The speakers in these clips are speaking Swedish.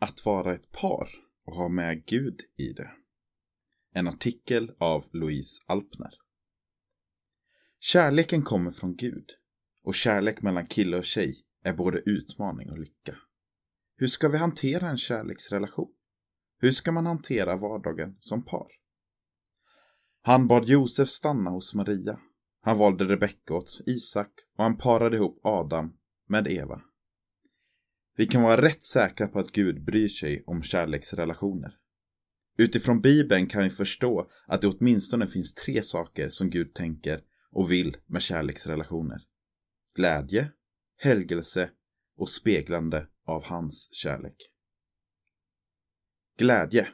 Att vara ett par och ha med Gud i det. En artikel av Louise Alpner. Kärleken kommer från Gud och kärlek mellan kille och tjej är både utmaning och lycka. Hur ska vi hantera en kärleksrelation? Hur ska man hantera vardagen som par? Han bad Josef stanna hos Maria. Han valde Rebecka åt Isak och han parade ihop Adam med Eva. Vi kan vara rätt säkra på att Gud bryr sig om kärleksrelationer. Utifrån Bibeln kan vi förstå att det åtminstone finns tre saker som Gud tänker och vill med kärleksrelationer. Glädje, helgelse och speglande av hans kärlek. Glädje.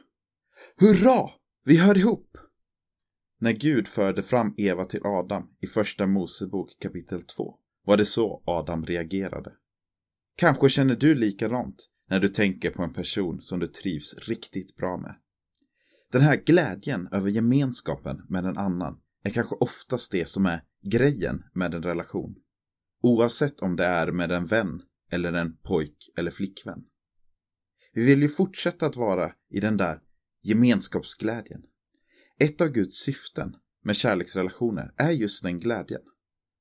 Hurra! Vi hör ihop! När Gud förde fram Eva till Adam i Första Mosebok kapitel 2 var det så Adam reagerade. Kanske känner du likadant när du tänker på en person som du trivs riktigt bra med. Den här glädjen över gemenskapen med en annan är kanske oftast det som är grejen med en relation. Oavsett om det är med en vän eller en pojk eller flickvän. Vi vill ju fortsätta att vara i den där gemenskapsglädjen. Ett av Guds syften med kärleksrelationer är just den glädjen.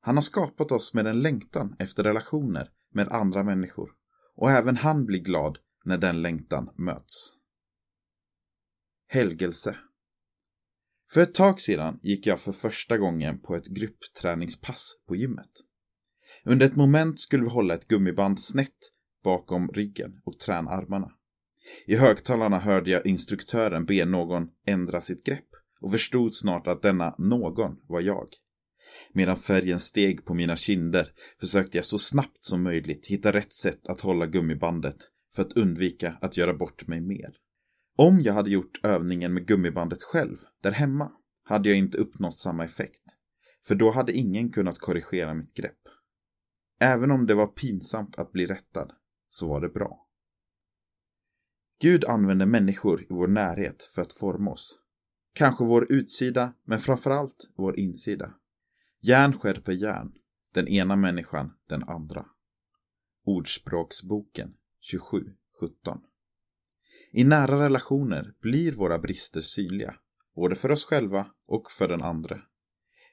Han har skapat oss med en längtan efter relationer med andra människor och även han blir glad när den längtan möts. Helgelse För ett tag sedan gick jag för första gången på ett gruppträningspass på gymmet. Under ett moment skulle vi hålla ett gummiband snett bakom ryggen och träna armarna. I högtalarna hörde jag instruktören be någon ändra sitt grepp och förstod snart att denna någon var jag. Medan färgen steg på mina kinder försökte jag så snabbt som möjligt hitta rätt sätt att hålla gummibandet för att undvika att göra bort mig mer. Om jag hade gjort övningen med gummibandet själv, där hemma, hade jag inte uppnått samma effekt. För då hade ingen kunnat korrigera mitt grepp. Även om det var pinsamt att bli rättad, så var det bra. Gud använder människor i vår närhet för att forma oss. Kanske vår utsida, men framförallt vår insida. Järn skärper järn, den ena människan den andra. Ordspråksboken 27.17 I nära relationer blir våra brister synliga, både för oss själva och för den andra.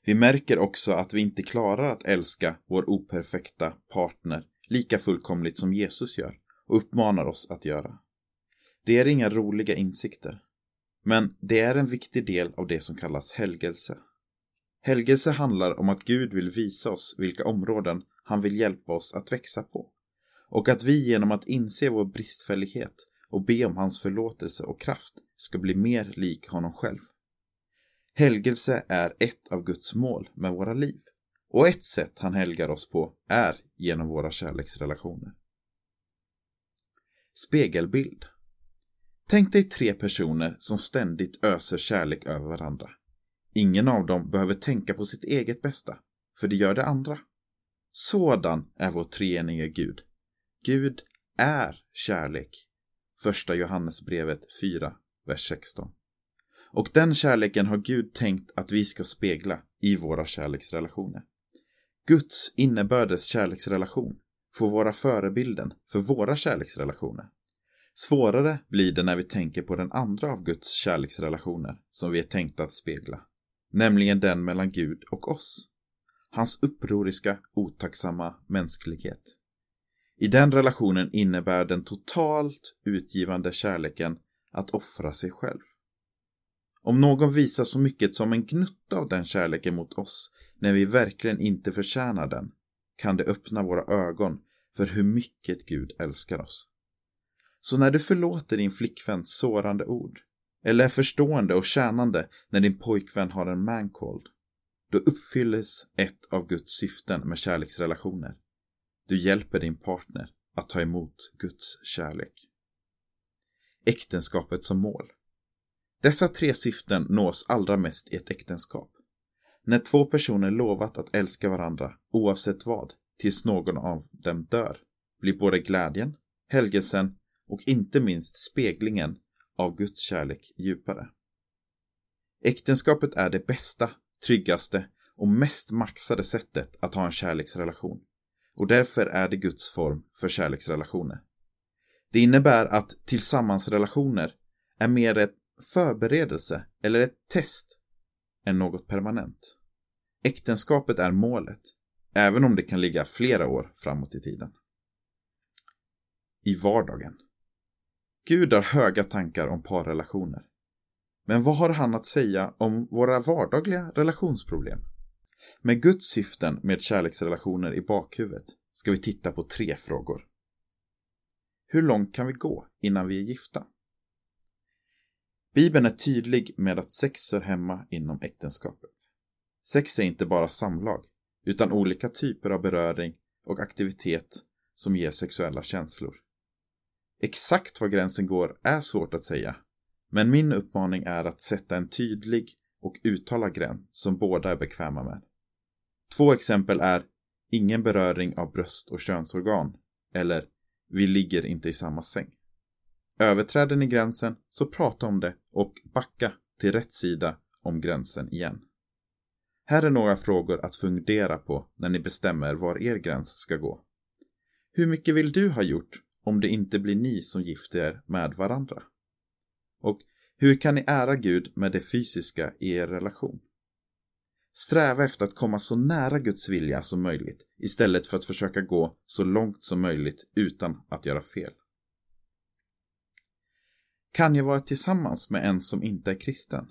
Vi märker också att vi inte klarar att älska vår operfekta partner lika fullkomligt som Jesus gör och uppmanar oss att göra. Det är inga roliga insikter. Men det är en viktig del av det som kallas helgelse. Helgelse handlar om att Gud vill visa oss vilka områden han vill hjälpa oss att växa på. Och att vi genom att inse vår bristfällighet och be om hans förlåtelse och kraft ska bli mer lik honom själv. Helgelse är ett av Guds mål med våra liv. Och ett sätt han helgar oss på är genom våra kärleksrelationer. Spegelbild Tänk dig tre personer som ständigt öser kärlek över varandra. Ingen av dem behöver tänka på sitt eget bästa, för det gör det andra. Sådan är vår treenige Gud. Gud är kärlek. Första Johannesbrevet 4, vers 16. Och den kärleken har Gud tänkt att vi ska spegla i våra kärleksrelationer. Guds innebördes kärleksrelation får vara förebilden för våra kärleksrelationer. Svårare blir det när vi tänker på den andra av Guds kärleksrelationer som vi är tänkta att spegla, nämligen den mellan Gud och oss. Hans upproriska, otacksamma mänsklighet. I den relationen innebär den totalt utgivande kärleken att offra sig själv. Om någon visar så mycket som en gnutta av den kärleken mot oss när vi verkligen inte förtjänar den, kan det öppna våra ögon för hur mycket Gud älskar oss. Så när du förlåter din flickväns sårande ord, eller är förstående och tjänande när din pojkvän har en mancold, då uppfylls ett av Guds syften med kärleksrelationer. Du hjälper din partner att ta emot Guds kärlek. Äktenskapet som mål. Dessa tre syften nås allra mest i ett äktenskap. När två personer lovat att älska varandra oavsett vad, tills någon av dem dör, blir både glädjen, helgelsen och inte minst speglingen av Guds kärlek djupare. Äktenskapet är det bästa, tryggaste och mest maxade sättet att ha en kärleksrelation. Och därför är det Guds form för kärleksrelationer. Det innebär att tillsammansrelationer är mer ett förberedelse eller ett test än något permanent. Äktenskapet är målet, även om det kan ligga flera år framåt i tiden. I vardagen. Gud har höga tankar om parrelationer. Men vad har han att säga om våra vardagliga relationsproblem? Med Guds syften med kärleksrelationer i bakhuvudet ska vi titta på tre frågor. Hur långt kan vi gå innan vi är gifta? Bibeln är tydlig med att sex hör hemma inom äktenskapet. Sex är inte bara samlag, utan olika typer av beröring och aktivitet som ger sexuella känslor. Exakt var gränsen går är svårt att säga, men min uppmaning är att sätta en tydlig och uttalad gräns som båda är bekväma med. Två exempel är ingen beröring av bröst och könsorgan eller vi ligger inte i samma säng. Överträder ni gränsen så prata om det och backa till rätt sida om gränsen igen. Här är några frågor att fundera på när ni bestämmer var er gräns ska gå. Hur mycket vill du ha gjort om det inte blir ni som gifter er med varandra? Och hur kan ni ära Gud med det fysiska i er relation? Sträva efter att komma så nära Guds vilja som möjligt istället för att försöka gå så långt som möjligt utan att göra fel. Kan jag vara tillsammans med en som inte är kristen?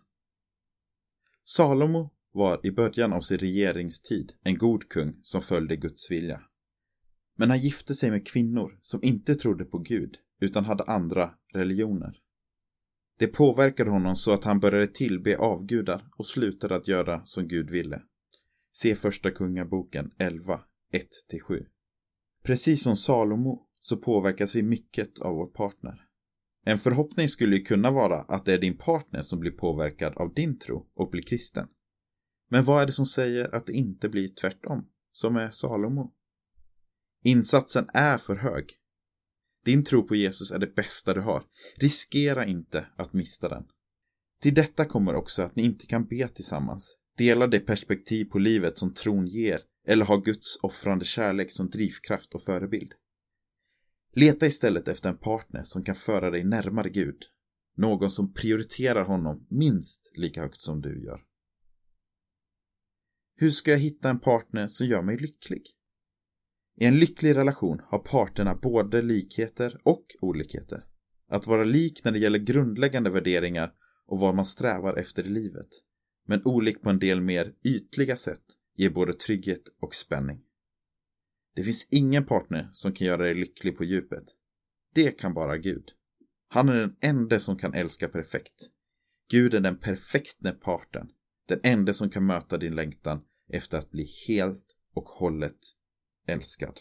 Salomo var i början av sin regeringstid en god kung som följde Guds vilja. Men han gifte sig med kvinnor som inte trodde på Gud utan hade andra religioner. Det påverkade honom så att han började tillbe avgudar och slutade att göra som Gud ville. Se Första Kungaboken 11, 1-7. Precis som Salomo så påverkas vi mycket av vår partner. En förhoppning skulle ju kunna vara att det är din partner som blir påverkad av din tro och blir kristen. Men vad är det som säger att det inte blir tvärtom, som är Salomo? Insatsen är för hög. Din tro på Jesus är det bästa du har. Riskera inte att mista den. Till detta kommer också att ni inte kan be tillsammans, dela det perspektiv på livet som tron ger eller ha Guds offrande kärlek som drivkraft och förebild. Leta istället efter en partner som kan föra dig närmare Gud. Någon som prioriterar honom minst lika högt som du gör. Hur ska jag hitta en partner som gör mig lycklig? I en lycklig relation har parterna både likheter och olikheter. Att vara lik när det gäller grundläggande värderingar och vad man strävar efter i livet, men olik på en del mer ytliga sätt, ger både trygghet och spänning. Det finns ingen partner som kan göra dig lycklig på djupet. Det kan bara Gud. Han är den enda som kan älska perfekt. Gud är den perfekta parten. Den enda som kan möta din längtan efter att bli helt och hållet älskad.